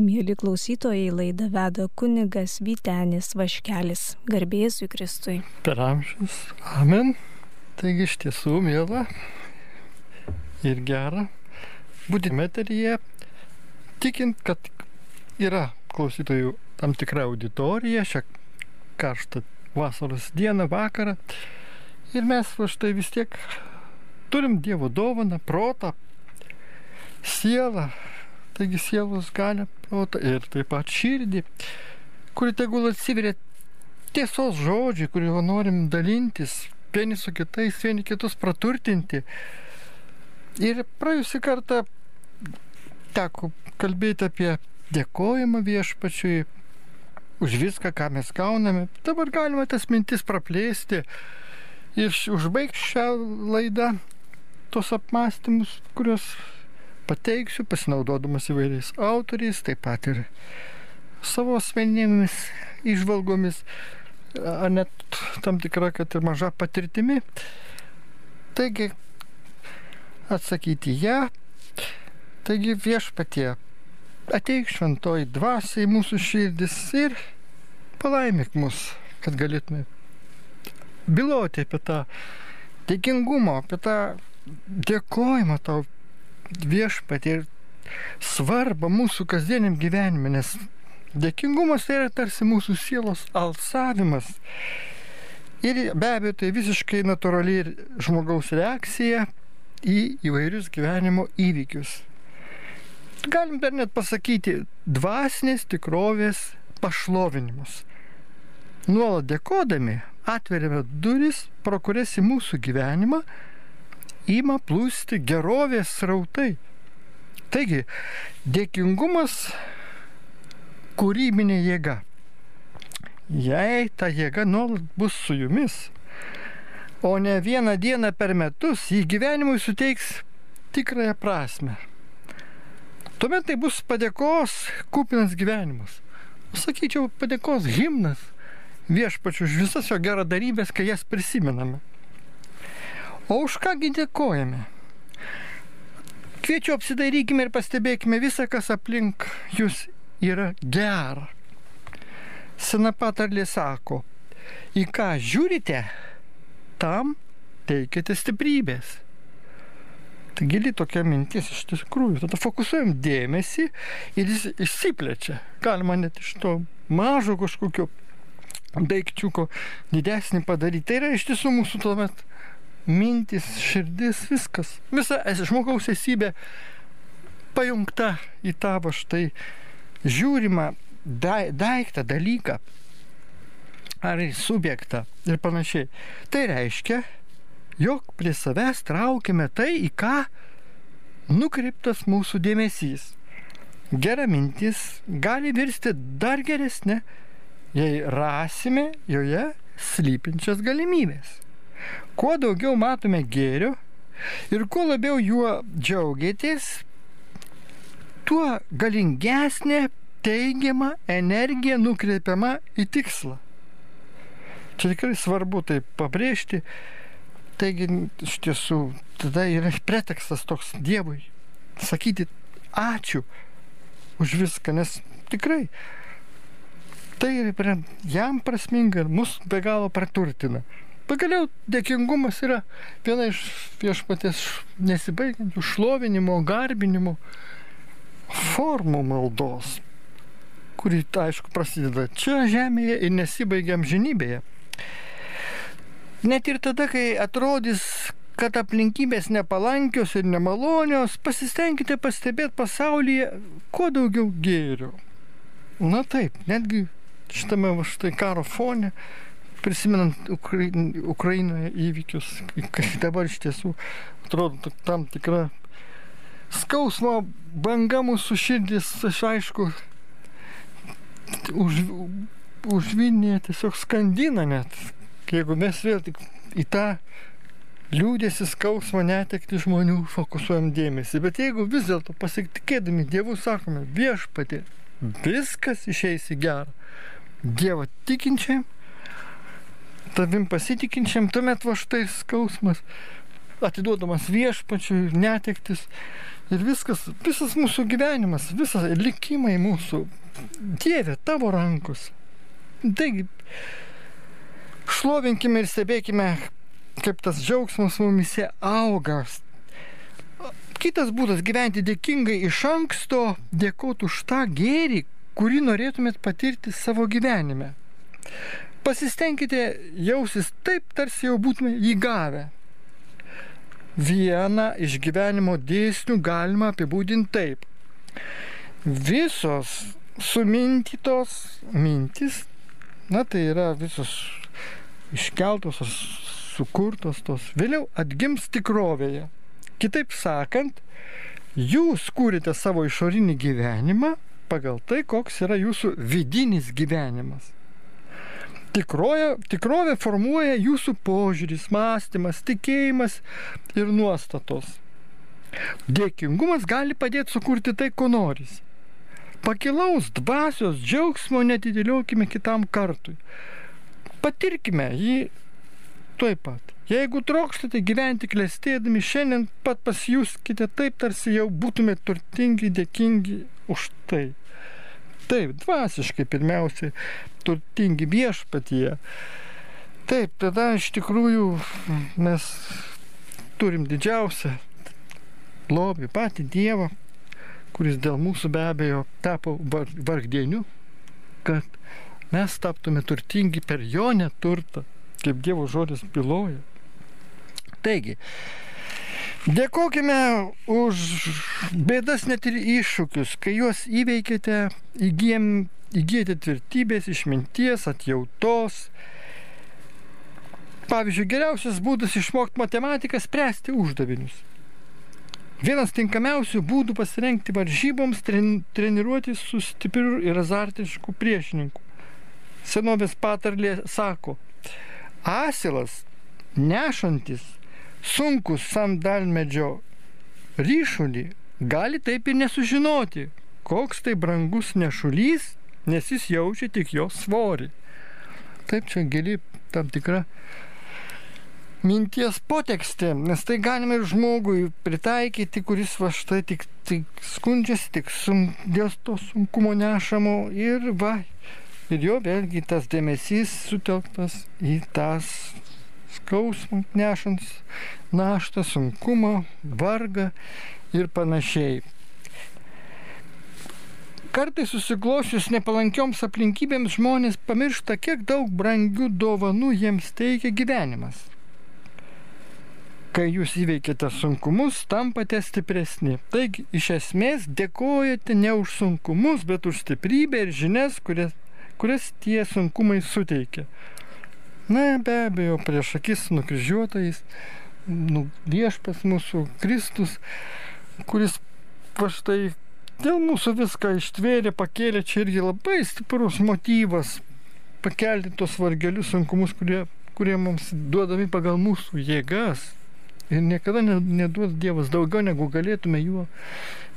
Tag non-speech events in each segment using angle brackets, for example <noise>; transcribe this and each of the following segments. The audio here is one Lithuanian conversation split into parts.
Mėly klausytojai, laidą veda kunigas Vytenis Vaškelis. Garbėsiu Kristui. Per amžius. Amen. Taigi iš tiesų mėla ir gera būti meteryje, tikint, kad yra klausytojų tam tikra auditorija šią karštą vasaros dieną, vakarą. Ir mes už tai vis tiek turim Dievo dovaną, protą, sielą, taigi sielos galę, ir taip pat širdį, kuri tegul atsiveria tiesos žodžiai, kuriuo norim dalintis, vieni su kitais, vieni kitus praturtinti. Ir praėjusią kartą teko kalbėti apie dėkojimą viešpačiui už viską, ką mes gauname. Dabar galima tas mintis praplėsti ir užbaigti šią laidą, tos apmąstymus, kuriuos pateiksiu, pasinaudodamas įvairiais autoriais, taip pat ir savo asmeninėmis išvalgomis, ar net tam tikra, kad ir maža patirtimi. Taigi, atsakyti ją, taigi viešpatie, ateik šventoji dvasia į mūsų širdis ir palaimik mus, kad galėtume biloti apie tą dėkingumą, apie tą dėkojimą tau viešpatį ir svarbą mūsų kasdieniam gyvenime, nes dėkingumas tai yra tarsi mūsų sielos alsavimas. Ir be abejo, tai visiškai natūrali žmogaus reakcija į įvairius gyvenimo įvykius. Galim dar net pasakyti dvasinės tikrovės pašlovinimus. Nuolat dėkodami atveriame duris, pro kurias į mūsų gyvenimą ima plūsti gerovės srautai. Taigi, dėkingumas kūrybinė jėga. Jei ta jėga nuolat bus su jumis, o ne vieną dieną per metus, jį gyvenimui suteiks tikrąją prasme. Tuomet tai bus padėkos kupinas gyvenimas. Sakyčiau, padėkos himnas viešpačiu už visas jo geradarybės, kai jas prisimename. O už kągi dėkojame? Kviečiu apsidairykime ir pastebėkime visą, kas aplink jūs yra gera. Sena patarlė sako, į ką žiūrite, tam teikite stiprybės. Tai gili tokia mintis iš tikrųjų. Tada fokusuojam dėmesį ir jis išsiplečia. Galima net iš to mažo kažkokio daikčiuko didesnį padaryti. Tai yra iš tiesų mūsų tuomet mintis, širdis, viskas. Visa žmogaus esybė pajungta į tavo štai žiūrimą daiktą, dalyką ar subjektą ir panašiai. Tai reiškia, jog prie savęs traukiame tai, į ką nukreiptas mūsų dėmesys. Gera mintis gali virsti dar geresnė, jei rasime joje slypinčias galimybės. Kuo daugiau matome gėrio ir kuo labiau juo džiaugiatės, tuo galingesnė teigiama energija nukreipiama į tikslą. Čia tikrai svarbu tai pabrėžti. Taigi, iš tiesų, tada yra pretekstas toks Dievui sakyti ačiū už viską, nes tikrai tai yra jam prasminga ir mus be galo praturtina. Pagaliau dėkingumas yra viena iš viešpatės nesibaigiančių šlovinimo, garbinimo formų maldos, kuri, aišku, prasideda čia žemėje ir nesibaigia amžinybėje. Net ir tada, kai atrodys, kad aplinkybės nepalankios ir nemalonios, pasistengkite pastebėti pasaulyje kuo daugiau gėrio. Na taip, netgi šitame štai karo fone prisimenant Ukrain, Ukrainoje įvykius, kai dabar iš tiesų atrodo tam tikra skausmo banga mūsų širdis, aš aišku, už, užvinėje tiesiog skandina net, jeigu mes vėl tik į tą liūdėsi skausmą netekti žmonių fokusuojam dėmesį. Bet jeigu vis dėlto pasitikėdami Dievu sakome viešpatė, viskas išeis į gerą. Dievo tikinčiam tavim pasitikinčiam, tuomet va štai skausmas atiduodamas viešpačiui, netektis Ir viskas, visas mūsų gyvenimas, visas likimai mūsų, Dieve, tavo rankos. Taigi, šlovinkime ir stebėkime, kaip tas džiaugsmas mumise auga. Kitas būdas gyventi dėkingai iš anksto, dėkoti už tą gėrį, kurį norėtumėt patirti savo gyvenime. Pasistengkite jausis taip, tarsi jau būtume įgavę. Vieną iš gyvenimo dėsnių galima apibūdinti taip. Visos sumintytos mintis, na tai yra visos iškeltos ar sukurtos tos, vėliau atgims tikrovėje. Kitaip sakant, jūs kūrite savo išorinį gyvenimą pagal tai, koks yra jūsų vidinis gyvenimas. Tikroje, tikrovė formuoja jūsų požiūris, mąstymas, tikėjimas ir nuostatos. Dėkingumas gali padėti sukurti tai, ko norisi. Pakilaus dvasios džiaugsmo netidėliokime kitam kartui. Patirkime jį tuoj pat. Jeigu trokštate gyventi klestėdami, šiandien pat pasijuskite taip, tarsi jau būtumėte turtingi, dėkingi už tai. Taip, dvasiškai pirmiausiai turtingi viešpatyje. Taip, tada iš tikrųjų mes turim didžiausią lobį, patį Dievą, kuris dėl mūsų be abejo tapo vargdieniu, kad mes taptume turtingi per jo neturtą, kaip Dievo žodis byloja. Taigi, Dėkojime už bėdas net ir iššūkius, kai juos įveikėte, įgyjam, įgyjate tvirtybės, išminties, atjautos. Pavyzdžiui, geriausias būdas išmokti matematiką - spręsti uždavinius. Vienas tinkamiausių būdų pasirengti varžyboms tren, treniruoti su stipriu ir azartišku priešininku. Senovės patarlė sako, asilas nešantis sunkus sandalmedžio ryšulį gali taip ir nesužinoti, koks tai brangus nešulys, nes jis jaučia tik jo svorį. Taip čia gili tam tikra minties potekstė, nes tai galima ir žmogui pritaikyti, kuris va štai tik, tik skundžiasi, tik sun, dėl to sunkumo nešamo ir va, ir jo vėlgi tas dėmesys sutelktas į tas skausmą nešant naštą, sunkumą, vargą ir panašiai. Kartais susiklošius nepalankioms aplinkybėms žmonės pamiršta, kiek daug brangių dovanų jiems teikia gyvenimas. Kai jūs įveikėte sunkumus, tampate stipresni. Taigi, iš esmės, dėkojate ne už sunkumus, bet už stiprybę ir žinias, kurias, kurias tie sunkumai suteikia. Na, be abejo, prieš akis nukryžiuotais, nu, viešpas mūsų Kristus, kuris va štai dėl mūsų viską ištvėrė, pakėlė, čia irgi labai stiprus motyvas pakelti tos vargelius sunkumus, kurie, kurie mums duodami pagal mūsų jėgas. Ir niekada neduos Dievas daugiau, negu galėtume juo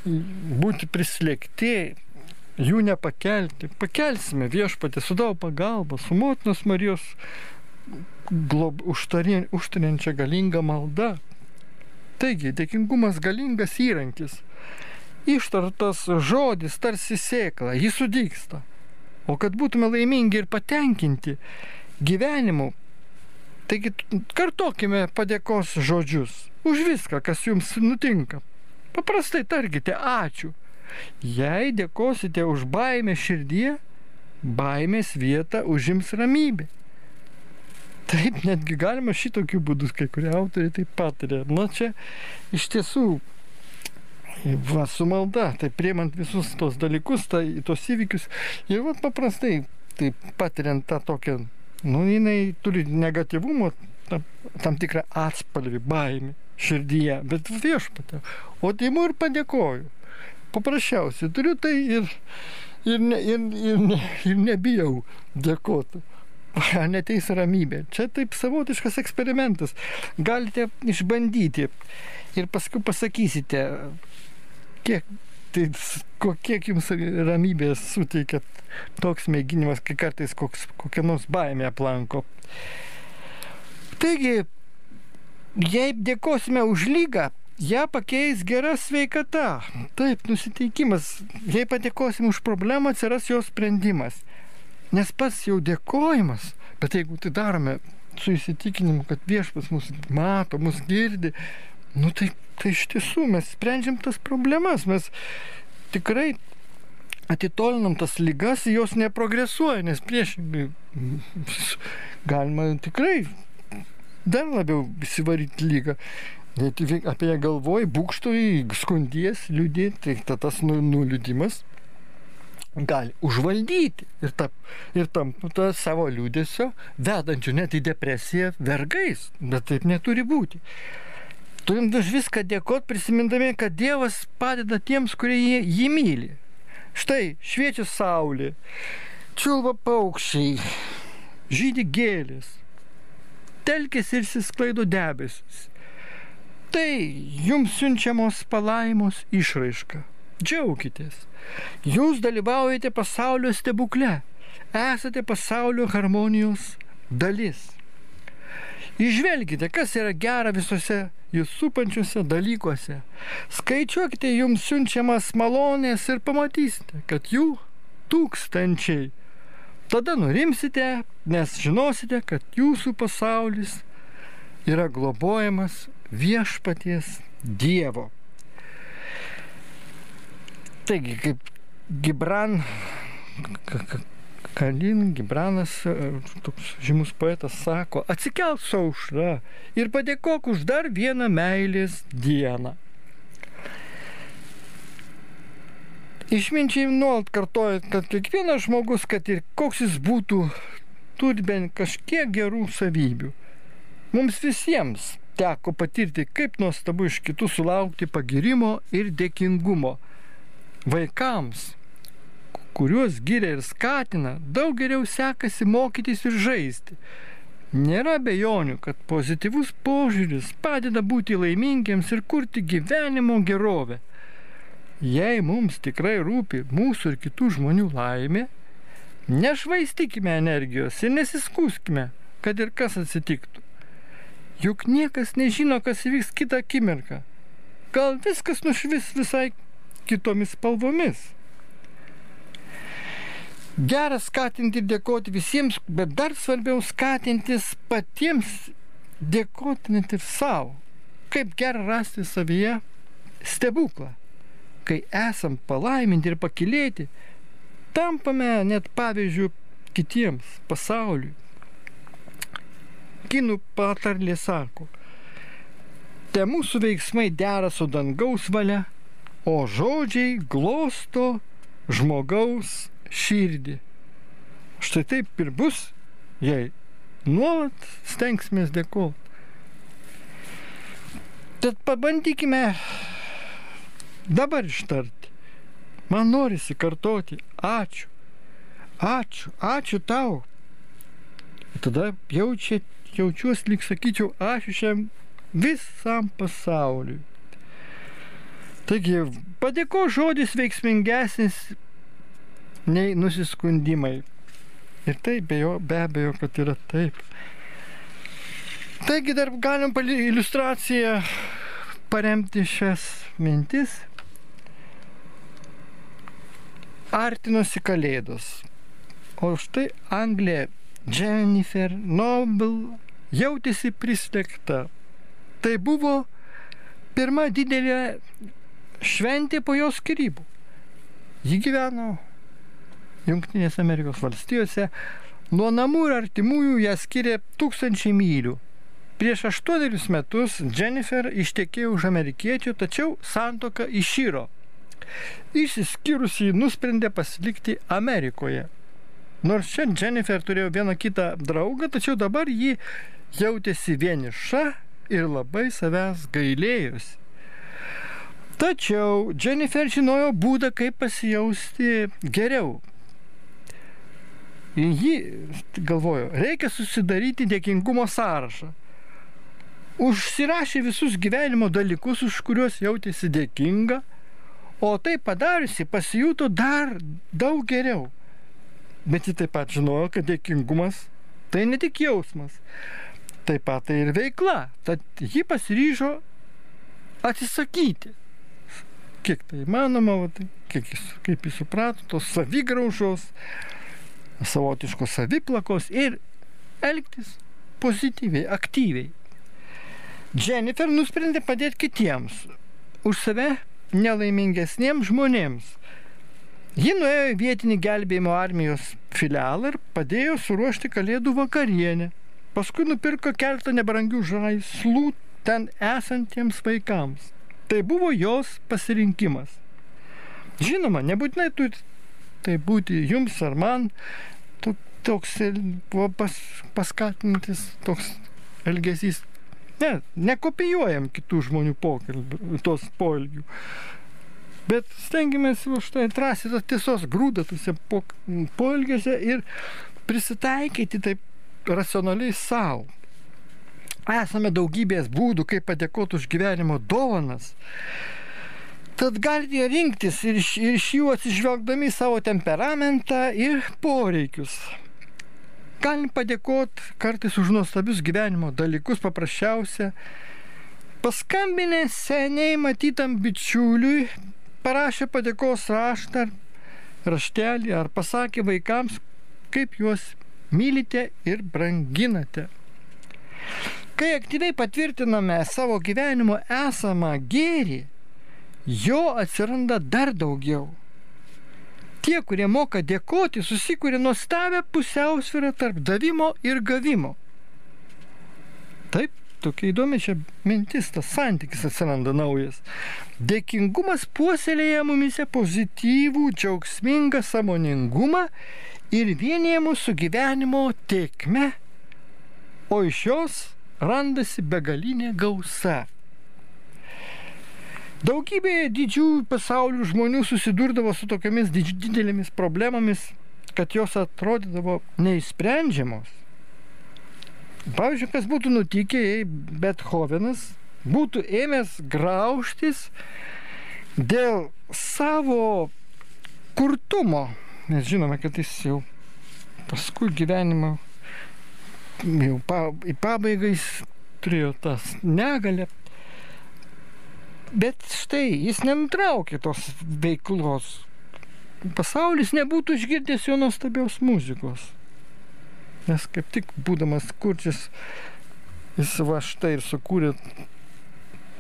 būti prislėgti, jų nepakelti. Pakelsime viešpatį su daug pagalba, su motinos Marijos glob, užtariančia galinga malda. Taigi, dėkingumas galingas įrankis. Ištartas žodis tarsi sėkla, jis sudyksta. O kad būtume laimingi ir patenkinti gyvenimu, taigi kartokime padėkos žodžius už viską, kas jums nutinka. Paprastai tarkite ačiū. Jei dėkosite už baimę širdie, baimės vietą užims ramybė. Taip, netgi galima šitokiu būdu, kai kurie autoriai taip patarė. Na čia iš tiesų, va, su malda, tai priemant visus tos dalykus, tai, tos įvykius, ir va paprastai, taip patiriant tą tokią, nu jinai turi negatyvumo, tam, tam tikrą atspalvį, baimį širdyje, bet viešpatė. O taimu ir padėkoju. Paprasčiausiai turiu tai ir, ir, ne, ir, ir, ne, ir nebijau dėkoti <laughs> neteis ramybė. Čia taip savotiškas eksperimentas. Galite išbandyti ir paskui pasakysite, kiek, tai, kiek jums ramybės suteikia toks mėginimas, kai kartais koks, kokia nors baimė aplanko. Taigi, jei dėkosime už lygą, ją pakeis gera sveikata. Taip, nusiteikimas. Jei padėkosim už problemą, atsiras jos sprendimas. Nes pats jau dėkojimas, bet jeigu tai darome su įsitikinimu, kad viešpas mus mato, mus girdi, nu tai, tai iš tiesų mes sprendžiam tas problemas, mes tikrai atitolinam tas lygas, jos neprogresuoja, nes priešingai <laughs> galima tikrai dar labiau įsivaryti lygą. Jei apie ją galvoji, būkštoji, skundies, liūdė, tai ta, tas nu, nuliūdimas gali užvaldyti ir, ta, ir tampa ta savo liūdėsio, vedančių net į depresiją vergais, bet taip neturi būti. Turim už viską dėkoti, prisimindami, kad Dievas padeda tiems, kurie jį, jį myli. Štai šviečia saulė, čiulba paukščiai, žydi gėlės, telkėsi ir įsisklaido debesis. Tai jums siunčiamos palaimos išraiška. Džiaukitės. Jūs dalyvaujate pasaulio stebukle. Esate pasaulio harmonijos dalis. Išvelkite, kas yra gera visose jūs supančiuose dalykuose. Skaičiuokite jums siunčiamas malonės ir pamatysite, kad jų tūkstančiai. Tada nurimsite, nes žinosite, kad jūsų pasaulis yra globojamas viešpaties Dievo. Taigi, kaip Gibran, Kalin, Gibranas, toks žymus poetas sako, atsikelk saušra ir padėkok už dar vieną meilės dieną. Išminčiai nuolat kartoja, kad kiekvienas žmogus, kad ir koks jis būtų, turi bent kažkiek gerų savybių. Mums visiems teko patirti, kaip nuostabu iš kitų sulaukti pagirimo ir dėkingumo. Vaikams, kuriuos giria ir skatina, daug geriau sekasi mokytis ir žaisti. Nėra bejonių, kad pozityvus požiūris padeda būti laimingiams ir kurti gyvenimo gerovę. Jei mums tikrai rūpi mūsų ir kitų žmonių laimė, nešvaistykime energijos ir nesiskūskime, kad ir kas atsitiktų. Juk niekas nežino, kas įvyks kitą akimirką. Gal viskas nušvis visai kitomis spalvomis. Gera skatinti ir dėkoti visiems, bet dar svarbiau skatintis patiems dėkoti net ir savo. Kaip gera rasti savyje stebuklą. Kai esam palaiminti ir pakilėti, tampame net pavyzdžių kitiems pasauliui kinų patarlė sako, te mūsų veiksmai dera su dangaus valia, o žodžiai glosto žmogaus širdį. Štai taip ir bus, jei nuolat stengsime dėkoti. Tad pabandykime dabar ištarti. Man norisi kartoti ačiū, ačiū, ačiū tau. Tada jaučiat jaučiuosi, lyg sakyčiau, aš šiam visam pasauliui. Taigi, padėko žodis veiksmingesnis nei nusiskundimai. Ir tai be, jo, be abejo, kad yra taip. Taigi dar galim iliustraciją paremti šias mintis. Artinosi kalėdos. O štai Anglija Jennifer Noble jautėsi prislėgta. Tai buvo pirma didelė šventė po jos skirybų. Ji gyveno Junktinės Amerikos valstijose, nuo namų ir artimųjų ją skiria tūkstančiai mylių. Prieš aštuonerius metus Jennifer ištekėjo už amerikiečių, tačiau santoka išyro. Išsiskyrusi nusprendė pasilikti Amerikoje. Nors čia Jennifer turėjo vieną kitą draugą, tačiau dabar ji jautėsi vieniša ir labai savęs gailėjusi. Tačiau Jennifer žinojo būdą, kaip pasijausti geriau. Ji galvojo, reikia susidaryti dėkingumo sąrašą. Užsirašė visus gyvenimo dalykus, už kuriuos jautėsi dėkinga, o tai padariusi pasijuto dar daug geriau. Bet ji taip pat žinojo, kad dėkingumas tai ne tik jausmas, taip pat tai ir veikla. Tad ji pasiryžo atsisakyti. Kiek tai įmanoma, va, tai, kiek jis, kaip jis suprato, tos savigraužos, savotiškos saviplakos ir elgtis pozityviai, aktyviai. Jennifer nusprendė padėti kitiems, už save nelaimingesniems žmonėms. Ji nuėjo į vietinį gelbėjimo armijos filialą ir padėjo suruošti kalėdų vakarienę. Paskui nupirko keletą nebrangių žaislų ten esantiems vaikams. Tai buvo jos pasirinkimas. Žinoma, nebūtinai turi tai būti jums ar man, toks buvo pas, paskatinantis toks elgesys Ne, nekopijuojam kitų žmonių pokalbių, tos poelgių. Bet stengiamės už tai atrasti tą tiesos grūdą tuose po, poelgiuose ir prisitaikyti taip racionaliai savo. Esame daugybės būdų, kaip padėkoti už gyvenimo dovanas. Tad galite rinktis ir iš, ir iš jų atsižvelgdami savo temperamentą ir poreikius. Galim padėkoti kartais už nuostabius gyvenimo dalykus, paprasčiausia. Paskambinę seniai matytam bičiuliui, parašė padėkos raštą, raštelį ar pasakė vaikams, kaip juos mylite ir branginate. Kai aktyviai patvirtiname savo gyvenimo esamą gėrį, jo atsiranda dar daugiau tie, kurie moka dėkoti, susikūrė nuostabią pusiausvyrą tarp davimo ir gavimo. Taip, tokia įdomi čia mintis, tas santykis atsiranda naujas. Dėkingumas puoselėja mumise pozityvų, džiaugsmingą samoningumą ir vienyje mūsų gyvenimo tiekme, o iš jos randasi begalinė gausa. Daugybė didžiųjų pasaulių žmonių susidurdavo su tokiamis didelėmis problemomis, kad jos atrodydavo neįsprendžiamos. Pavyzdžiui, kas būtų nutikę, jei Bethovenas būtų ėmęs graužtis dėl savo kurtumo. Mes žinome, kad jis jau paskui gyvenimo jau pa, į pabaigą jis turėjo tas negalę Bet štai jis nenutraukė tos veiklos. Pasaulis nebūtų išgirdęs jo nuostabios muzikos. Nes kaip tik būdamas kurčias, jis va štai ir sukūrė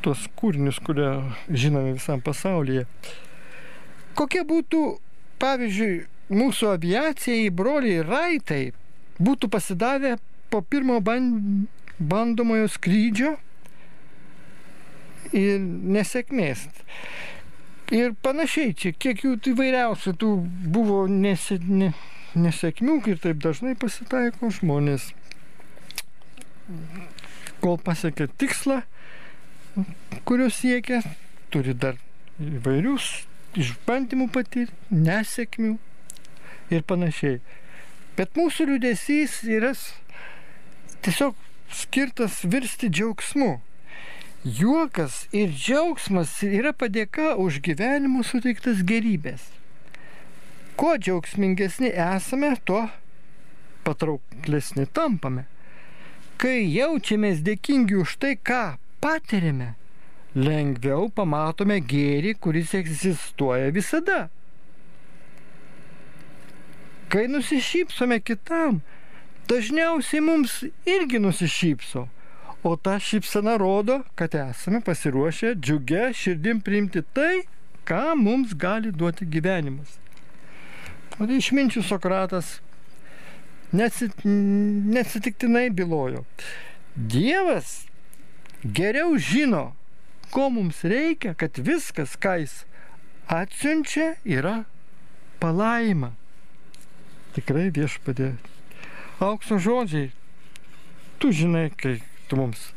tuos kūrinius, kurie žinome visam pasaulyje. Kokia būtų, pavyzdžiui, mūsų aviacijai broliai Raitai būtų pasidavę po pirmo bandomojo skrydžio ir nesėkmės. Ir panašiai, čia kiek jų įvairiausių tų buvo nesi, ne, nesėkmių ir taip dažnai pasitaiko žmonės, kol pasiekia tikslą, kurio siekia, turi dar įvairius išbandymų patirti, nesėkmių ir panašiai. Bet mūsų liūdėsys yra tiesiog skirtas virsti džiaugsmu. Juokas ir džiaugsmas yra padėka už gyvenimo suteiktas gerybės. Kuo džiaugsmingesni esame, tuo patrauklesni tampame. Kai jaučiamės dėkingi už tai, ką patirime, lengviau pamatome gėrį, kuris egzistuoja visada. Kai nusišypsome kitam, dažniausiai mums irgi nusišypso O ta šypsena rodo, kad esame pasiruošę džiugę širdim priimti tai, ką mums gali duoti gyvenimas. O tai išminčių Sokratas neatsitiktinai bylojo. Dievas geriau žino, ko mums reikia, kad viskas, ką jis atsiunčia, yra palaima. Tikrai viešpadė. Aukso žodžiai. Tu žinai, kai tu mums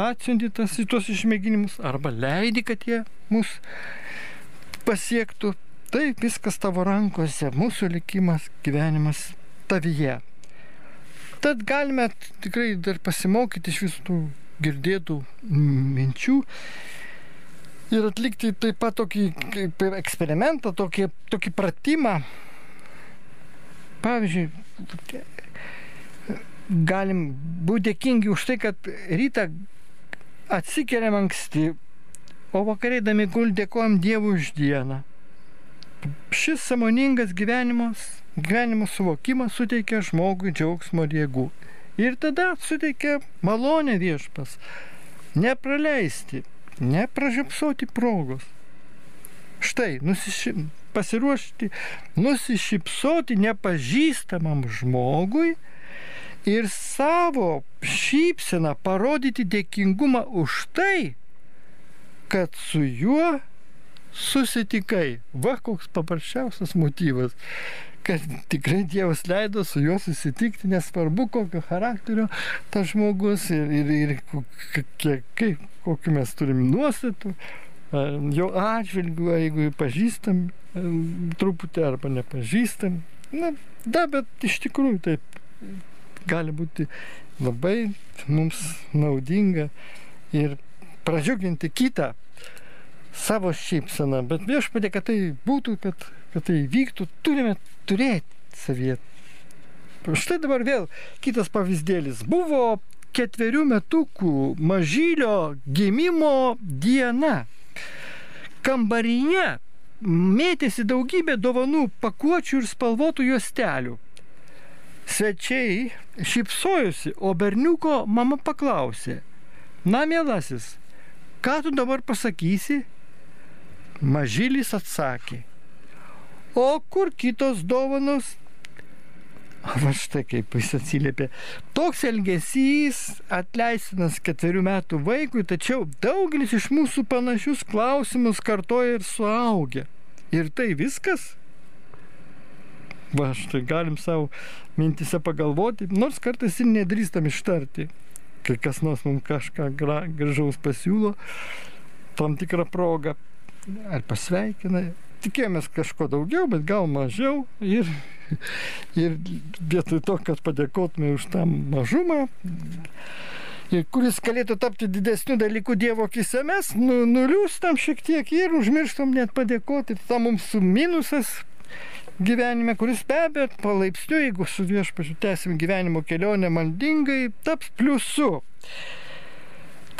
atsiunti tas, tuos išmėginimus arba leidi, kad jie mus pasiektų. Tai viskas tavo rankose, mūsų likimas, gyvenimas tavyje. Tad galime tikrai dar pasimokyti iš visų tų girdėtų minčių ir atlikti taip pat tokį eksperimentą, tokį, tokį pratimą. Pavyzdžiui, galim būti dėkingi už tai, kad rytą atsikeliam anksti, o vakarėdami gul dėkojam Dievui už dieną. Šis samoningas gyvenimas, gyvenimo suvokimas suteikia žmogui džiaugsmo jėgų. Ir tada suteikia malonę viešpas. Nepraleisti, nepražiopsoti progos. Štai, nusiši, pasiruošti, nusišypsoti nepažįstamam žmogui ir savo šypseną parodyti dėkingumą už tai, kad su juo susitikai. Va koks paprasčiausias motyvas kad tikrai Dievas leido su juo susitikti, nesvarbu kokio charakterio tas žmogus ir, ir, ir kiek, kaip, kokiu mes turim nuostatų, jo atžvilgiu, jeigu pažįstam truputį arba nepažįstam. Na, da, bet iš tikrųjų taip gali būti labai mums naudinga ir pradžiuginti kitą savo šypseną. Bet viešpadė, kad tai būtų, kad, kad tai vyktų, turime turėti savyje. Štai dabar vėl kitas pavyzdėlis. Buvo ketverių metukų mažylio gimimo diena. Kambaryje mėtėsi daugybė dovanų pakuočių ir spalvotų juostelių. Svečiai šypsojusi, o berniuko mama paklausė, na mielasis, ką tu dabar pasakysi? Mažylis atsakė, o kur kitos dovanos? <laughs> Va štai kaip jis atsiliepė. Toks elgesys atleistinas ketverių metų vaikui, tačiau daugelis iš mūsų panašius klausimus kartoja ir suaugę. Ir tai viskas? Va štai galim savo mintise pagalvoti, nors kartais ir nedrįstam ištarti, kai kas nors mums kažką gra, gražaus pasiūlo, tam tikrą progą ar pasveikina. Tikėjomės kažko daugiau, bet gal mažiau ir ir vietoj to, kad padėkotume už tą mažumą, ir kuris galėtų tapti didesniu dalyku Dievo akise, mes nu, nuliūstam šiek tiek ir užmirštam net padėkoti. Tai mums minusas gyvenime, kuris be abejo palaipsniui, jeigu su viešpačiu tęsim gyvenimo kelionę maldingai, taps pliusu.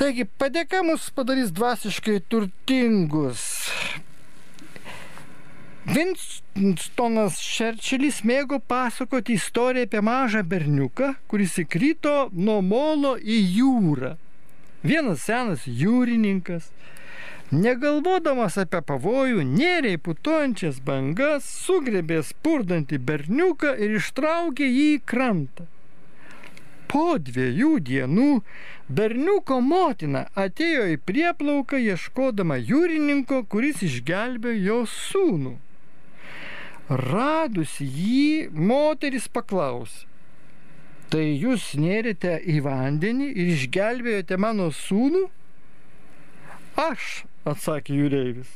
Taigi padėka mus padarys dvasiškai turtingus. Vinstonas Šerčilis mėgo pasakoti istoriją apie mažą berniuką, kuris įkrito nuo molo į jūrą. Vienas senas jūrininkas, negalvodamas apie pavojų, nėrė į putojančias bangas, sugrebė spurdantį berniuką ir ištraukė jį į krantą. Po dviejų dienų berniuko motina atėjo į prieplauką ieškodama jūrininko, kuris išgelbėjo jo sūnų. Radus jį, moteris paklausė. Tai jūs nėrėte į vandenį ir išgelbėjote mano sūnų? Aš, atsakė jūreivis.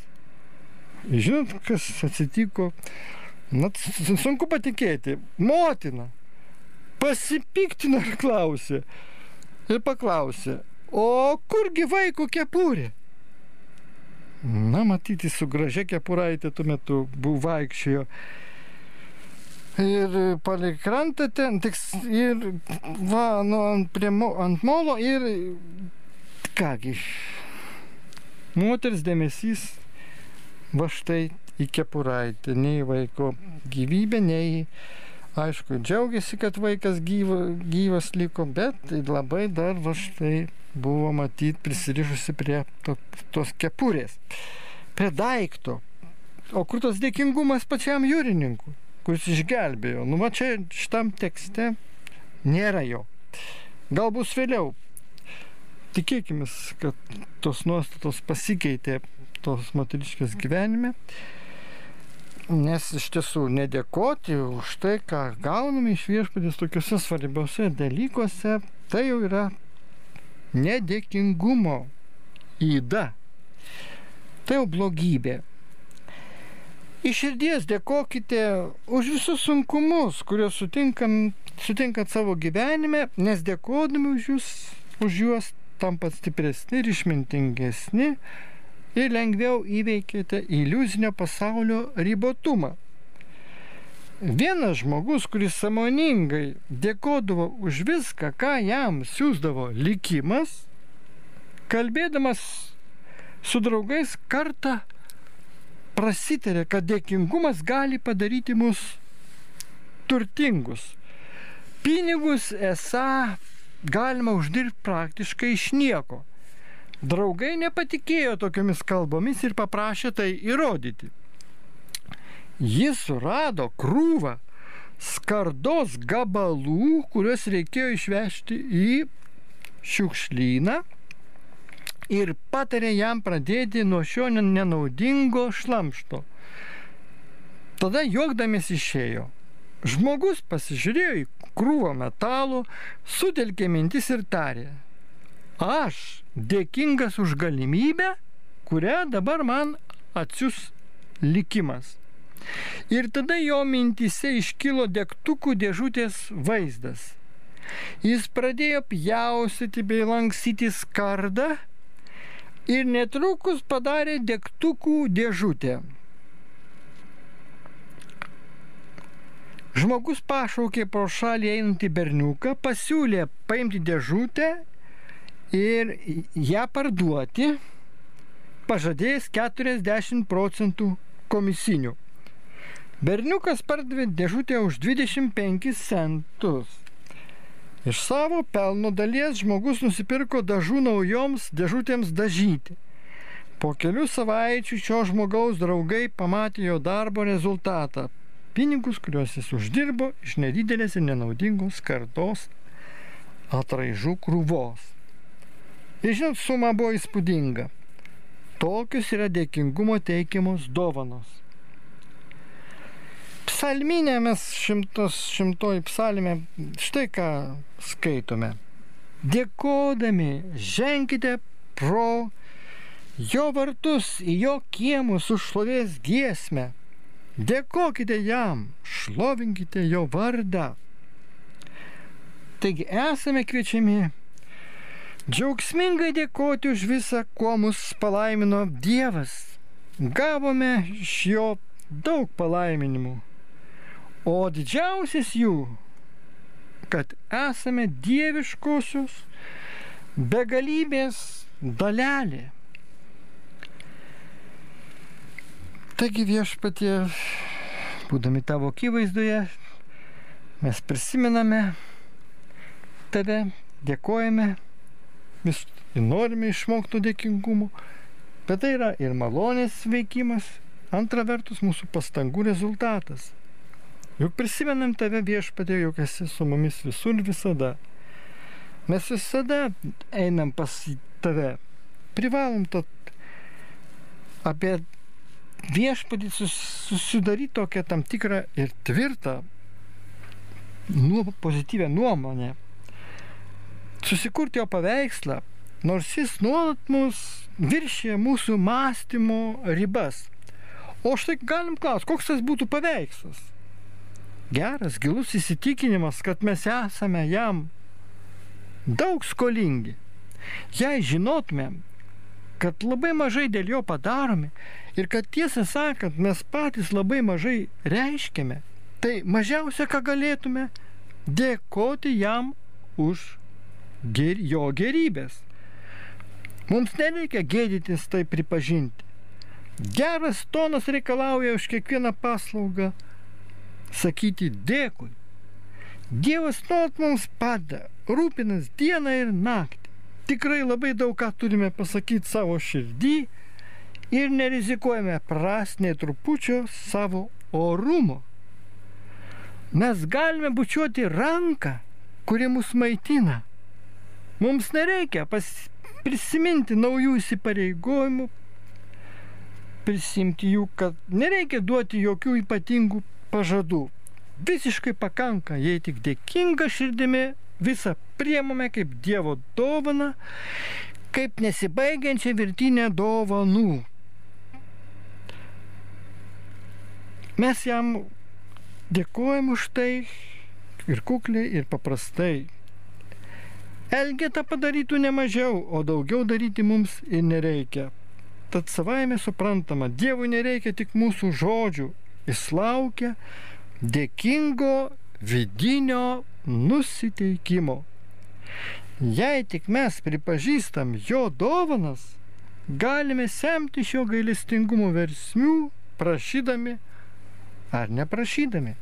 Žinot, kas atsitiko? Na, sunku patikėti. Motina pasipiktino ir klausė. Ir paklausė, o kurgi vaiko kepurė? Na, matyti, su gražia kepuraitė tuo metu buvo vaikščiojo. Ir palei krantą ten, tik, ir va, nu, ant, prie, ant molo ir kągi, moters dėmesys va štai į kepuraitę, nei vaiko gyvybę, nei, aišku, džiaugiasi, kad vaikas gyva, gyvas liko, bet labai dar va štai buvo matyti prisirišusi prie to, tos kepurės, prie daikto. O kur tas dėkingumas pačiam jūrininkui, kuris išgelbėjo? Nu, va čia šitam tekste nėra jo. Gal bus vėliau. Tikėkime, kad tos nuostatos pasikeitė tos moteriškės gyvenime. Nes iš tiesų nedėkoti už tai, ką gauname iš viešpatės tokiuose svarbiuose dalykuose, tai jau yra nedėkingumo įda. Tai jau blogybė. Iš širdies dėkokite už visus sunkumus, kuriuos sutinkam, sutinkat savo gyvenime, nes dėkodami už, jūs, už juos tampat stipresni ir išmintingesni ir lengviau įveikėte iliuzinio pasaulio ribotumą. Vienas žmogus, kuris samoningai dėkodavo už viską, ką jam siūsdavo likimas, kalbėdamas su draugais kartą prasitarė, kad dėkingumas gali padaryti mus turtingus. Pinigus esą galima uždirbti praktiškai iš nieko. Draugai nepatikėjo tokiamis kalbomis ir paprašė tai įrodyti. Jis surado krūvą skardos gabalų, kuriuos reikėjo išvežti į šiukšlyną ir patarė jam pradėti nuo šio nenaudingo šlamšto. Tada juokdamis išėjo. Žmogus pasižiūrėjo į krūvą metalų, sutelkė mintis ir tarė. Aš dėkingas už galimybę, kurią dabar man atsius likimas. Ir tada jo mintise iškilo degtukų dėžutės vaizdas. Jis pradėjo pjausyti bei lanksyti skardą ir netrukus padarė degtukų dėžutę. Žmogus pašaukė pro šalį einantį berniuką, pasiūlė paimti dėžutę ir ją parduoti, pažadėjęs 40 procentų komisinių. Berniukas pardavė dėžutę už 25 centus. Iš savo pelno dalies žmogus nusipirko dažų naujoms dėžutėms dažyti. Po kelių savaičių šio žmogaus draugai pamatė jo darbo rezultatą - pinigus, kuriuos jis uždirbo iš nedidelės ir nenaudingos kartos atraižų krūvos. Ir žinot, suma buvo įspūdinga. Tokius yra dėkingumo teikiamos dovanos. Psalminė mes šimtos, šimtoji psalmė, štai ką skaitome. Dėkodami ženkite pro jo vartus į jo kiemus užšlovės giesmę. Dėkokite jam, šlovinkite jo vardą. Taigi esame kviečiami džiaugsmingai dėkoti už visą, kuo mus palaimino Dievas. Gavome iš jo daug palaiminimų. O didžiausias jų, kad esame dieviškosios begalybės dalelė. Taigi viešpatie, būdami tavo akivaizdoje, mes prisimename tave, dėkojame, vis norime išmokti dėkingumo, bet tai yra ir malonės veikimas, antra vertus mūsų pastangų rezultatas. Juk prisimenam tave viešpatė, juk esi su mumis visur visada. Mes visada einam pas tave. Privalom to apie viešpatį susidaryti tokią tam tikrą ir tvirtą nuo, pozityvę nuomonę. Susikurti jo paveikslą, nors jis nuolat mus viršė mūsų mąstymo ribas. O štai galim klausti, koks tas būtų paveikslas? geras, gilus įsitikinimas, kad mes esame jam daug skolingi. Jei žinotumėm, kad labai mažai dėl jo padarome ir kad tiesą sakant mes patys labai mažai reiškiame, tai mažiausia, ką galėtume, dėkoti jam už ger, jo gerybės. Mums nereikia gėdytis tai pripažinti. Geras tonas reikalauja už kiekvieną paslaugą sakyti dėkui. Dievas nuolat mums padeda, rūpinas dieną ir naktį. Tikrai labai daug ką turime pasakyti savo širdį ir nerizikuojame prasnė trupučio savo orumo. Mes galime bučiuoti ranką, kuri mus maitina. Mums nereikia pas, prisiminti naujų įsipareigojimų, prisimti jų, kad nereikia duoti jokių ypatingų pažadų. Visiškai pakanka, jei tik dėkinga širdimi visą priemame kaip Dievo dovana, kaip nesibaigiančią virtinę dovanų. Mes jam dėkojam už tai ir kukliai, ir paprastai. Elgetą padarytų ne mažiau, o daugiau daryti mums ir nereikia. Tad savaime suprantama, Dievui nereikia tik mūsų žodžių, Jis laukia dėkingo vidinio nusiteikimo. Jei tik mes pripažįstam jo dovanas, galime semti šio gailestingumo versmių, prašydami ar neprašydami.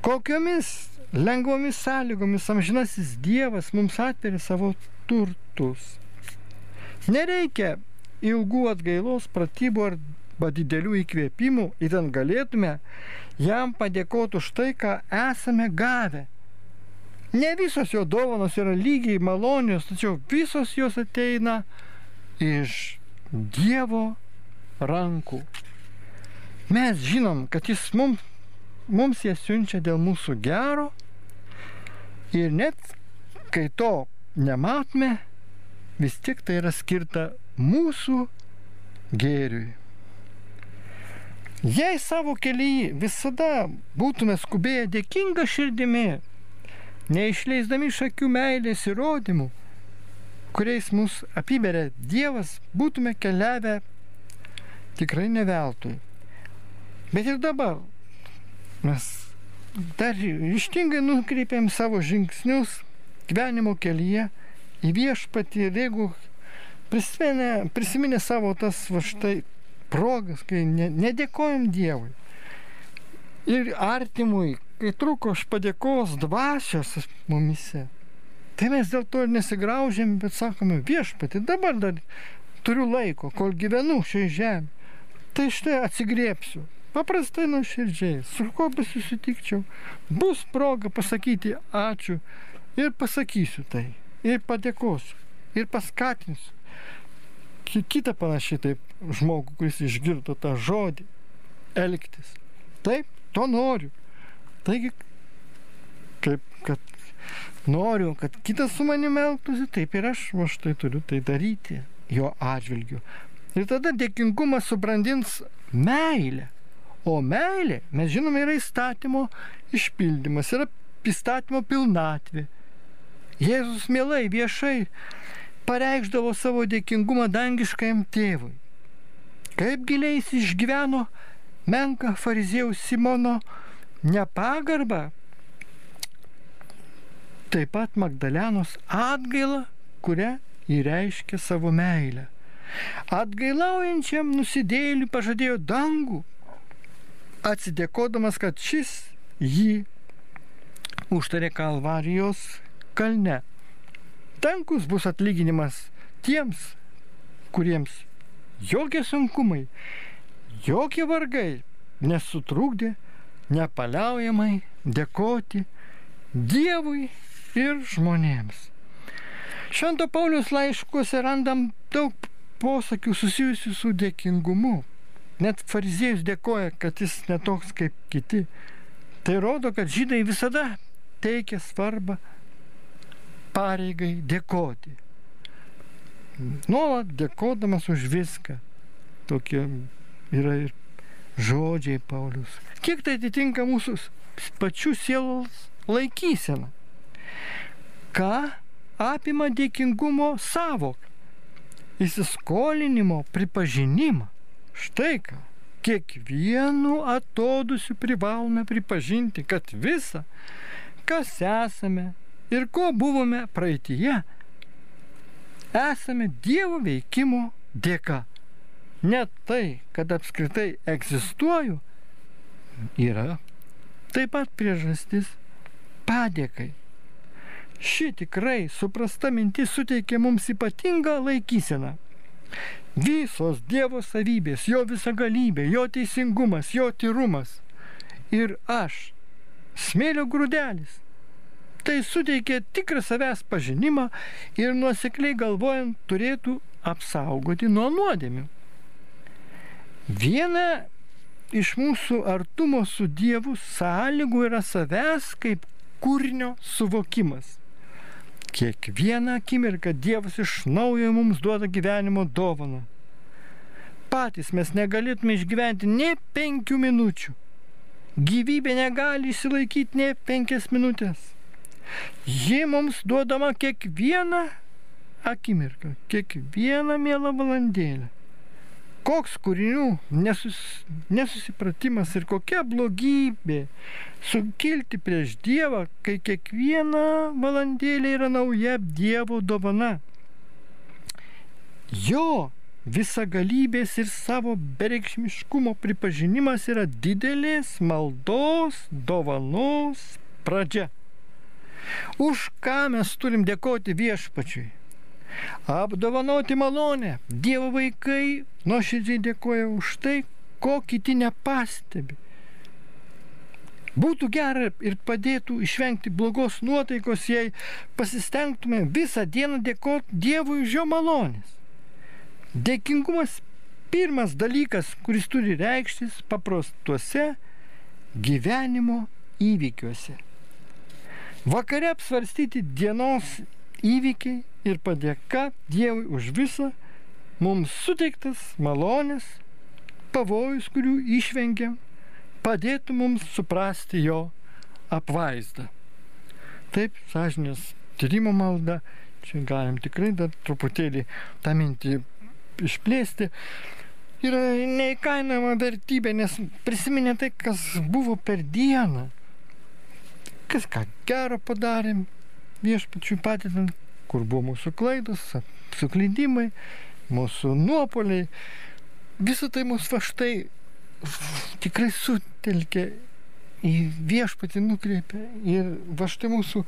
Kokiomis lengvomis sąlygomis amžinasis Dievas mums atveria savo turtus. Nereikia ilgų atgailos pratybų arba didelių įkvėpimų, įtent galėtume jam padėkoti už tai, ką esame gavę. Ne visos jo dovanos yra lygiai malonios, tačiau visos jos ateina iš Dievo rankų. Mes žinom, kad jis mums, mums jas siunčia dėl mūsų gero ir net kai to nematome, vis tik tai yra skirta mūsų gėriui. Jei savo kelyje visada būtume skubėję dėkinga širdimi, neišleisdami iš akių meilės įrodymų, kuriais mus apiberia Dievas, būtume keliavę tikrai ne veltui. Bet ir dabar mes dar ištingai nukreipiam savo žingsnius gyvenimo kelyje į viešpatį ir jeigu prisiminė, prisiminė savo tas va štai progas, kai ne, nedėkojam Dievui ir artimui, kai truko iš padėkos dvasios mumise, tai mes dėl to ir nesigraužėm, bet sakome viešpatį, dabar dar turiu laiko, kol gyvenu šioje žemėje. Tai štai atsigriepsiu. Paprastai nuoširdžiai, su kuo besusitikčiau, bus proga pasakyti ačiū ir pasakysiu tai, ir padėkosiu, ir paskatinsiu. Kita panašiai taip žmogų, kuris išgirdo tą žodį, elgtis. Taip, to noriu. Taigi, kaip kad noriu, kad kitas su manimi elgtųsi, taip ir aš, o štai turiu tai daryti jo atžvilgiu. Ir tada dėkingumas subrandins meilę. O meilė, mes žinome, yra įstatymo išpildymas, yra įstatymo pilnatvė. Jėzus mielai viešai pareikšdavo savo dėkingumą dangiškajam tėvui. Kaip giliai jis išgyveno menką fariziejaus Simono nepagarbą, taip pat Magdalenos atgailą, kurią įreiškė savo meilę. Atgailaujančiam nusidėliui pažadėjo dangų, atsidėkodamas, kad šis jį užtarė Kalvarijos kalne. Tankus bus atlyginimas tiems, kuriems jokie sunkumai, jokie vargai nesutrūkdė nepaliaujamai dėkoti Dievui ir žmonėms. Švento Paulius laiškuose randam daug posakių susijusių su dėkingumu. Net fariziejus dėkoja, kad jis netoks kaip kiti. Tai rodo, kad žydai visada teikia svarbą pareigai dėkoti. Nuolat dėkodamas už viską. Tokie yra ir žodžiai Paulius. Kiek tai atitinka mūsų pačių sielos laikyseną? Ką apima dėkingumo savok? Įsiskolinimo pripažinimą. Štai ką. Kiekvienu atodusiu privalome pripažinti, kad visa, kas esame ir ko buvome praeitie, esame Dievo veikimo dėka. Net tai, kad apskritai egzistuoju, yra taip pat priežastis padėkai. Ši tikrai suprasta mintis suteikia mums ypatingą laikyseną. Visos Dievo savybės, jo visagalybė, jo teisingumas, jo tyrumas ir aš, smėlio grūdelis. Tai suteikia tikrą savęs pažinimą ir nuosekliai galvojant turėtų apsaugoti nuo nuodėmių. Viena iš mūsų artumo su Dievu sąlygų yra savęs kaip kūrinio suvokimas. Kiekvieną akimirką Dievas iš naujo mums duoda gyvenimo dovaną. Patys mes negalėtume išgyventi ne penkių minučių. Gyvybė negali išsilaikyti ne penkias minutės. Ji mums duodama kiekvieną akimirką, kiekvieną mielą valandėlę koks kūrinių nesus, nesusipratimas ir kokia blogybė sukilti prieš Dievą, kai kiekviena valandėlė yra nauja Dievo dovana. Jo visagalybės ir savo bereikšmiškumo pripažinimas yra didelės maldos, dovanos pradžia. Už ką mes turim dėkoti viešpačiui? Apdovanoti malonę. Dievo vaikai nuoširdžiai dėkoja už tai, ko kiti nepastebi. Būtų gera ir padėtų išvengti blogos nuotaikos, jei pasistengtume visą dieną dėkoti Dievui už jo malonės. Dėkingumas pirmas dalykas, kuris turi reikštis paprastuose gyvenimo įvykiuose. Vakare apsvarstyti dienos įvykiai ir padėka Dievui už visą mums suteiktas malonės, pavojus, kurių išvengiam, padėtų mums suprasti jo apvaizdą. Taip, sąžinės tyrimo malda, čia galim tikrai dar truputėlį tą mintį išplėsti, yra neįkainojama vertybė, nes prisiminė tai, kas buvo per dieną, kas ką gero padarėm, viešpačiui patidant, kur buvo mūsų klaidos, suklydimai, mūsų nuopoliai. Visą tai mūsų va štai tikrai sutelkė į viešpatį nukreipia ir va štai mūsų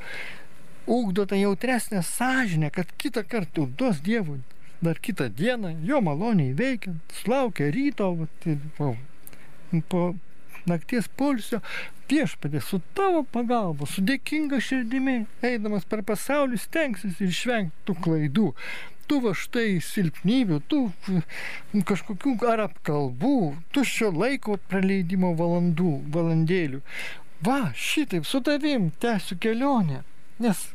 ugdo tą jautresnę sąžinę, kad kitą kartą duos Dievui dar kitą dieną, jo maloniai veikiant, sulaukia ryto, va, tai, va, po nakties polsio, viešpatė su tavo pagalba, su dėkinga širdimi, eidamas per pasaulį, stengsis išvengti tų klaidų, tų va štai silpnybių, tų kažkokių ar apkalbų, tuščio laiko praleidimo valandų, valandėlių. Va, šitaip su tavim tęsiu kelionę, nes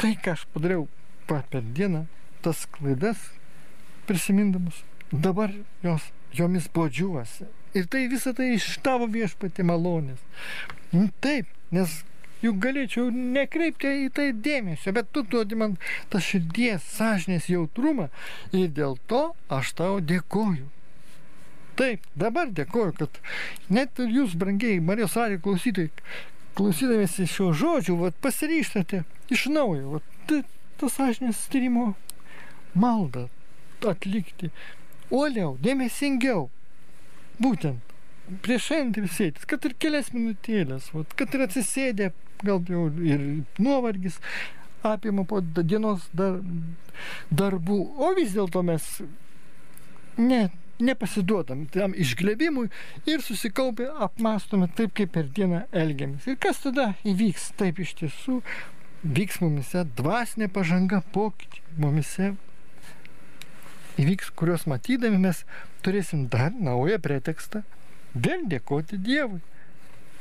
tai, ką aš padariau per dieną, tas klaidas prisimindamas, dabar jos, jomis bodžiuosi Ir tai visą tai iš tavo viešpatį malonės. Nu, taip, nes juk galėčiau nekreipti į tai dėmesio, bet tu duodi man tą širdies, sąžinės jautrumą ir dėl to aš tau dėkoju. Taip, dabar dėkoju, kad net ir jūs, brangiai Marijos radijo klausytojai, klausydamėsi šio žodžių, vat, pasiryštate iš naujo, vat, tą sąžinės tyrimo maldą atlikti. Uoliau, dėmesingiau, būtent prieš šventę sėtis, kad ir kelias minutėlės, vat, kad ir atsisėdė, gal jau ir nuovargis apima po dienos dar, darbų, o vis dėlto mes ne, nepasiduodam tam išglebimui ir susikaupę apmastome taip, kaip per dieną elgiamės. Ir kas tada įvyks? Taip iš tiesų vyks mumise dvasinė pažanga, pokyčiai mumise įvyks, kuriuos matydami mes turėsim dar naują pretekstą vėl dėkoti Dievui.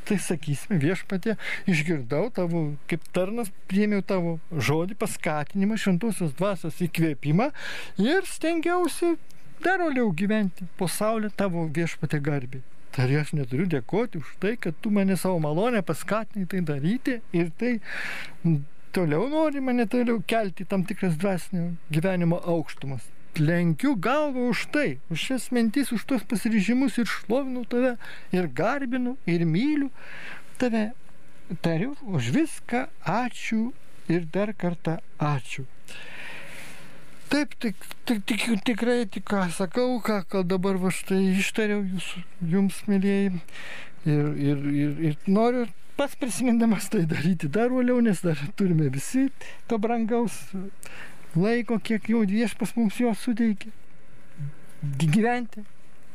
Tai sakysime, viešpatė, išgirdau tavo, kaip tarnas, priėmiau tavo žodį, paskatinimą, šventosios dvasios įkvėpimą ir stengiausi dar oliau gyventi po saulę tavo viešpatė garbiai. Tai aš neturiu dėkoti už tai, kad tu mane savo malonę paskatinai tai daryti ir tai toliau nori mane toliau kelti tam tikras dvasinio gyvenimo aukštumas lenkiu galvą už tai, už šias mintis, už tos pasiryžimus ir šlovinu tave ir garbinu ir myliu tave. Tariu už viską ačiū ir dar kartą ačiū. Taip, tik, tik, tik, tikrai tik ką sakau, ką, ką dabar va štai ištariau jūs, jums, mėlyjei. Ir, ir, ir, ir noriu pats prisimindamas tai daryti dar uoliau, nes dar turime visi to brangaus laiko, kiek jau viešpas mums jo suteikė. Gyventi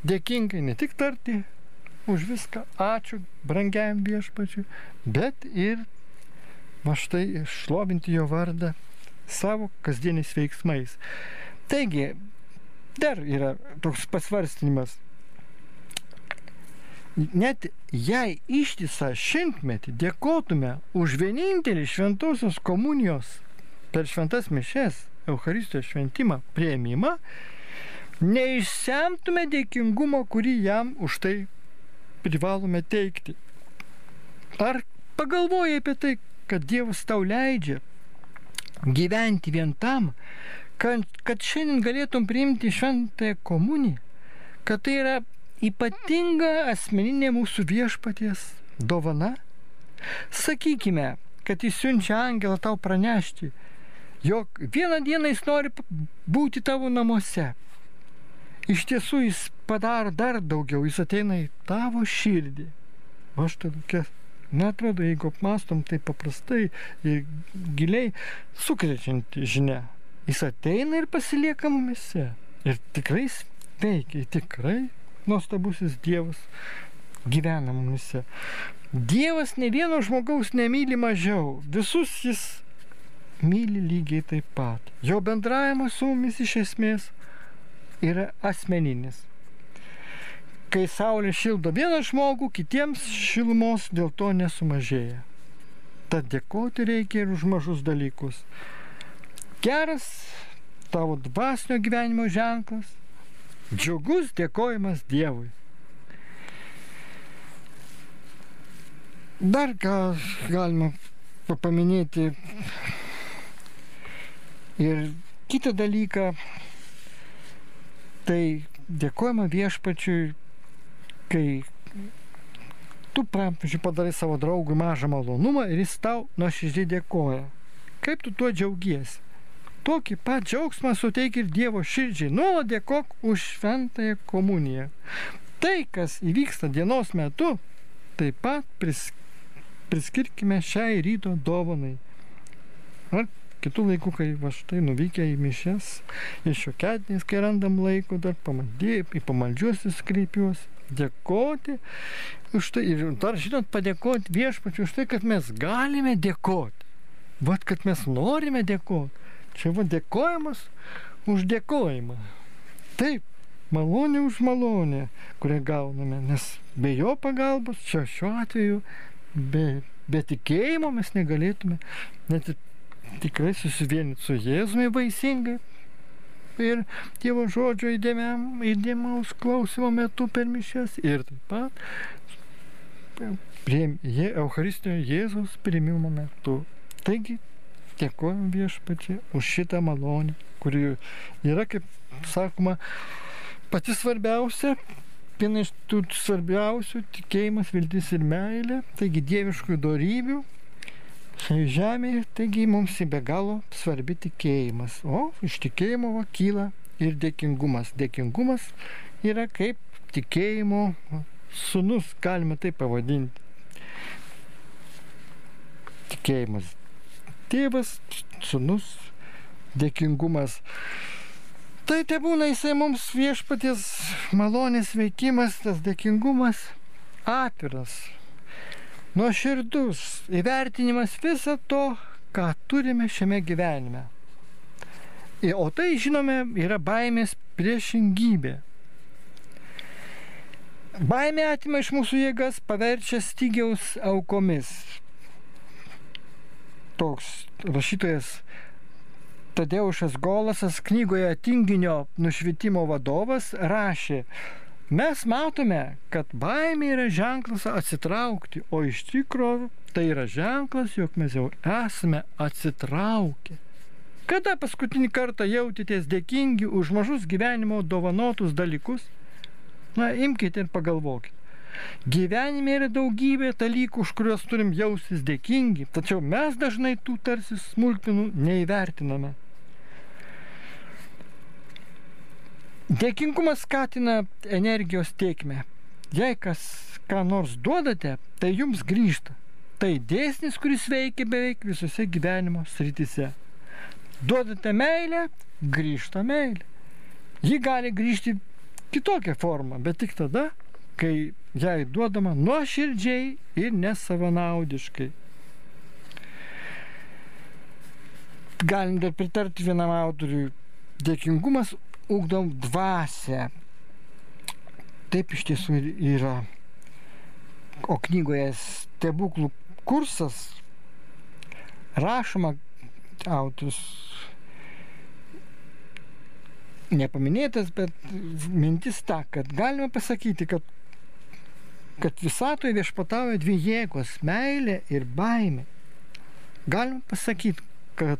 dėkingai, ne tik tarti už viską, ačiū brangiam viešpačiui, bet ir va štai šlovinti jo vardą savo kasdieniais veiksmais. Taigi, dar yra toks pasvarstymas. Net jei ištisą šimtmetį dėkotume už vienintelį šventosios komunijos per šventas mišes Eucharistijos šventimą, prieimimą, neišsemtume dėkingumo, kurį jam už tai privalome teikti. Ar pagalvojai apie tai, kad Dievas tau leidžia gyventi vien tam, kad, kad šiandien galėtum priimti šventąją komuniją, kad tai yra ypatinga asmeninė mūsų viešpaties dovana? Sakykime, kad jis siunčia angelą tau pranešti, jog vieną dieną jis nori būti tavo namuose. iš tiesų jis padaro dar daugiau, jis ateina į tavo širdį. Aš tai tokia, netrodo, jeigu apmastom tai paprastai ir giliai sukrečianti žinia. Jis ateina ir pasilieka mumise. Ir tikrai veikia, tikrai nuostabusis Dievas gyvena mumise. Dievas ne vieno žmogaus nemyli mažiau, visus jis myli lygiai taip pat. Jo bendravimas su mumis iš esmės yra asmeninis. Kai saulė šildo vieną žmogų, kitiems šilumos dėl to nesumažėja. Tad dėkoti reikia ir už mažus dalykus geras tavo dvasinio gyvenimo ženklas, džiugus dėkojimas Dievui. Dar ką galima paminėti ir kitą dalyką, tai dėkojama viešpačiui, kai tu, pavyzdžiui, padarai savo draugui mažą malonumą ir jis tau nuoširdžiai dėkoja. Kaip tu tuo džiaugiesi? Tokį pat džiaugsmą suteik ir Dievo širdžiai. Nuolat dėkok už šventąją komuniją. Tai, kas įvyksta dienos metu, taip pat pris, priskirkime šiai ryto dovanai. Ar kitų laikų, kai va štai nuvykę į mišes, iš šio ketiniais, kai randam laiko, dar pamaldėjai, į pamaldžiuosius kreipiuosi, dėkoti už tai ir dar žinot padėkoti viešpačiu už tai, kad mes galime dėkoti. Vat, kad mes norime dėkoti. Čia va dėkojimas už dėkojimą. Taip, malonė už malonę, kurią gauname, nes be jo pagalbos, čia šiuo atveju, be, be tikėjimo mes negalėtume net tikrai susivienyti su Jėzumi vaisingai. Ir Dievo žodžio įdėmaus klausimo metu per mišęs ir taip pat prie Eucharistinio Jėzaus primimo metu. Taigi dėkojom viešpačiai už šitą malonę, kuri yra, kaip sakoma, pati svarbiausia, viena iš tų svarbiausių - tikėjimas, viltis ir meilė, taigi dieviškų darybių šioje žemėje, taigi mums be galo svarbi tikėjimas. O iš tikėjimo va, kyla ir dėkingumas. Dėkingumas yra kaip tikėjimo sunus, galime tai pavadinti. Tikėjimas tėvas, sunus, dėkingumas. Tai te būna jisai mums viešpaties malonės veikimas, tas dėkingumas atviras, nuoširdus, įvertinimas viso to, ką turime šiame gyvenime. O tai, žinome, yra baimės priešingybė. Baimė atima iš mūsų jėgas, paverčia stygiaus aukomis toks rašytojas Tadeušas Golasas knygoje Tinginio nušvitimo vadovas rašė, mes matome, kad baimė yra ženklas atsitraukti, o iš tikrųjų tai yra ženklas, jog mes jau esame atsitraukę. Kada paskutinį kartą jautėtės dėkingi už mažus gyvenimo dovanotus dalykus? Na, imkite ir pagalvokite. Gyvenime yra daugybė dalykų, už kuriuos turim jausis dėkingi, tačiau mes dažnai tų tarsi smulkmenų neįvertiname. Dėkingumas skatina energijos tiekmę. Jei kas ką nors duodate, tai jums grįžta. Tai dėsnis, kuris veikia beveik visose gyvenimo srityse. Duodate meilę, grįžta meilė. Ji gali grįžti kitokią formą, bet tik tada, kai jai duodama nuoširdžiai ir nesavanaudiškai. Galim dar pritarti vienam autoriui. Dėkingumas ugdom dvasę. Taip iš tiesų yra. O knygoje stebuklų kursas rašoma autorius nepaminėtas, bet mintis ta, kad galima pasakyti, kad kad visatoje viešpatauja dvi jėgos - meilė ir baimė. Galim pasakyti, kad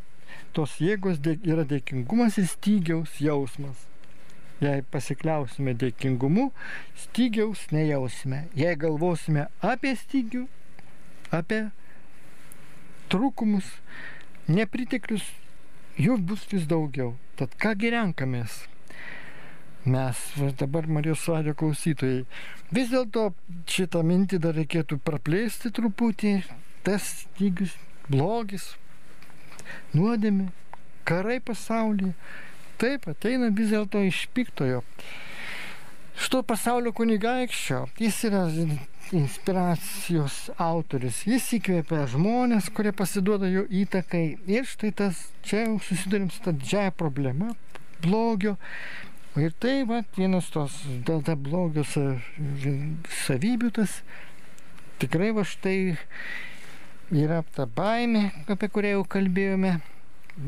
tos jėgos yra dėkingumas ir stygiaus jausmas. Jei pasikliausime dėkingumu, stygiaus nejausime. Jei galvosime apie stygių, apie trūkumus, nepriteklius, jų bus vis daugiau. Tad kągi renkamės? mes dabar Marijos radio klausytojai. Vis dėlto šitą mintį dar reikėtų praplėsti truputį. Tas stygius, blogis, nuodėmė, karai pasaulyje. Taip, ateina vis dėlto iš piktojo. Šito pasaulio kunigaikščio, jis yra inspiracijos autoris. Jis įkvėpia žmonės, kurie pasiduoda jo įtakai. Ir štai tas, čia jau susidurim su ta didžiaja problema - blogio. Ir tai, va, vienas tos, dėl ta blogio savybių tas, tikrai va štai yra ta baimė, apie kurią jau kalbėjome,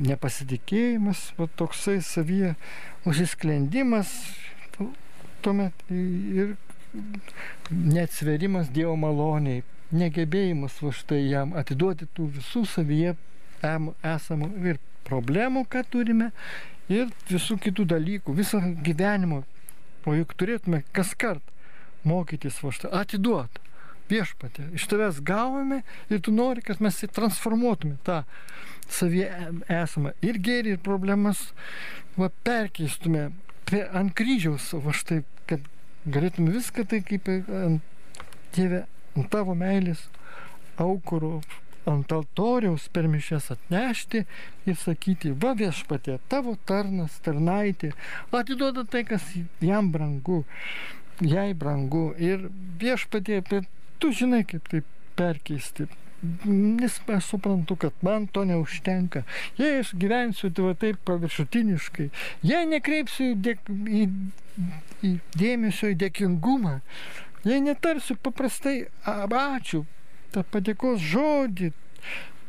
nepasitikėjimas, va toksai savyje užsisklendimas, tuomet ir neatsverimas Dievo maloniai, negebėjimas va štai jam atiduoti tų visų savyje esamų ir problemų, ką turime, ir visų kitų dalykų, viso gyvenimo. O juk turėtume kas kart mokytis va štai, atiduoti viešpatė. Iš tavęs gavome ir tu nori, kad mes transformuotume tą savyje esamą ir gėrį, ir problemas, va perkeistume prie, ant kryžiaus, va štai, kad galėtume viską tai kaip ant Dieve, ant tavo meilės aukuro, ant altoriaus per mišes atnešti ir sakyti, va viešpatė, tavo tarnas, tarnaitė, atiduoda tai, kas jam brangu, jai brangu. Ir viešpatė, tu žinai, kaip tai perkeisti. Nes aš suprantu, kad man to neužtenka. Jei aš gyvensiu tai va taip paviršutiniškai, jei nekreipsiu dėk, į į dėmesio į dėkingumą. Jei netarsiu paprastai ačiū, tą padėkos žodį,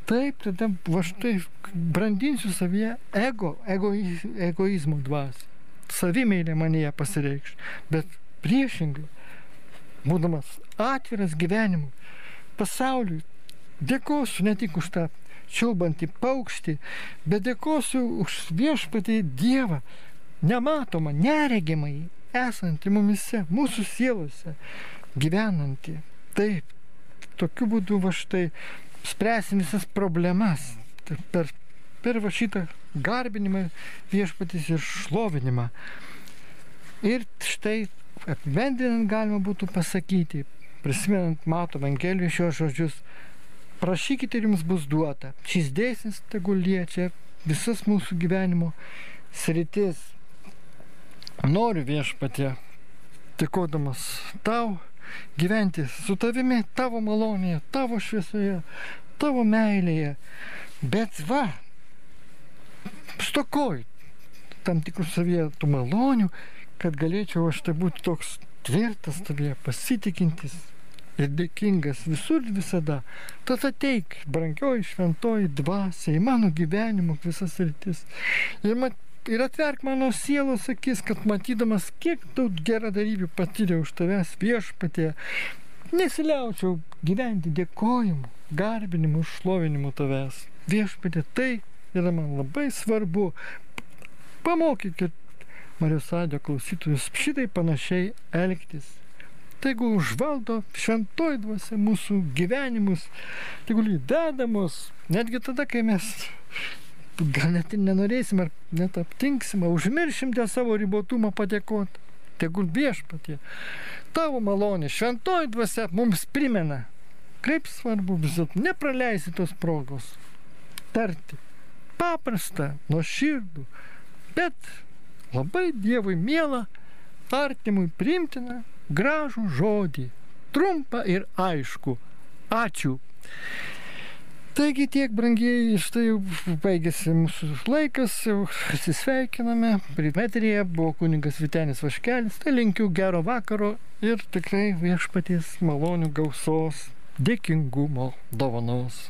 taip, tada va štai brandinsiu savyje ego, egoiz, egoizmo dvasį. Savimėlė manėje pasireikš. Bet priešingai, būdamas atviras gyvenimui, pasauliui, dėkosiu ne tik už tą čiulbantį paukštį, bet dėkosiu už viešpatį Dievą, nematomą, neregimai, esantį mumise, mūsų sielose, gyvenantį. Taip, tokiu būdu va štai spręsim visas problemas per, per va šitą garbinimą viešpatys ir šlovinimą. Ir štai apibendrinant galima būtų pasakyti, prisimenant Mato Evangelijų šios žodžius, prašykite ir jums bus duota. Šis dėsnis tegul liečia visas mūsų gyvenimo sritis, Noriu viešpatė, tikodamas tau, gyventi su tavimi, tavo malonėje, tavo šviesoje, tavo meilėje. Bet va, stokoj tam tikrų savyje tų malonių, kad galėčiau aš tai būti toks tvirtas tavyje, pasitikintis ir dėkingas visur ir visada. Tad ateik, brangioji šventoji dvasia, į mano gyvenimo visas rytis. Ir mat, ir atverk mano sielos akis, kad matydamas, kiek daug geradarybių patyriau už tavęs viešpatė, nesiliaučiau gyventi dėkojimu, garbinimu, šlovinimu tavęs. Viešpatė, tai yra man labai svarbu. Pamokykit Marijos Adė klausytojus šitai panašiai elgtis. Tegul užvaldo šventoji dvasia mūsų gyvenimus, tegul įdedamos, netgi tada, kai mes gal net ir nenorėsim ar net aptinksim, užmiršim dėl savo ribotumo padėkoti. Tegul viešpatie. Tavo malonė, šventoji dvasia mums primena, kaip svarbu vis dėlto nepraleisti tos progos. Tarti paprastą, nuo širdų, bet labai Dievui mielą, artimui primtiną, gražų žodį. Trumpą ir aišku. Ačiū. Taigi tiek, brangieji, štai jau baigėsi mūsų laikas, atsisveikiname. Primetrėje buvo kuningas Vitenis Vaškelis, tai linkiu gero vakaro ir tikrai viešpaties malonių gausos, dėkingumo dovanos.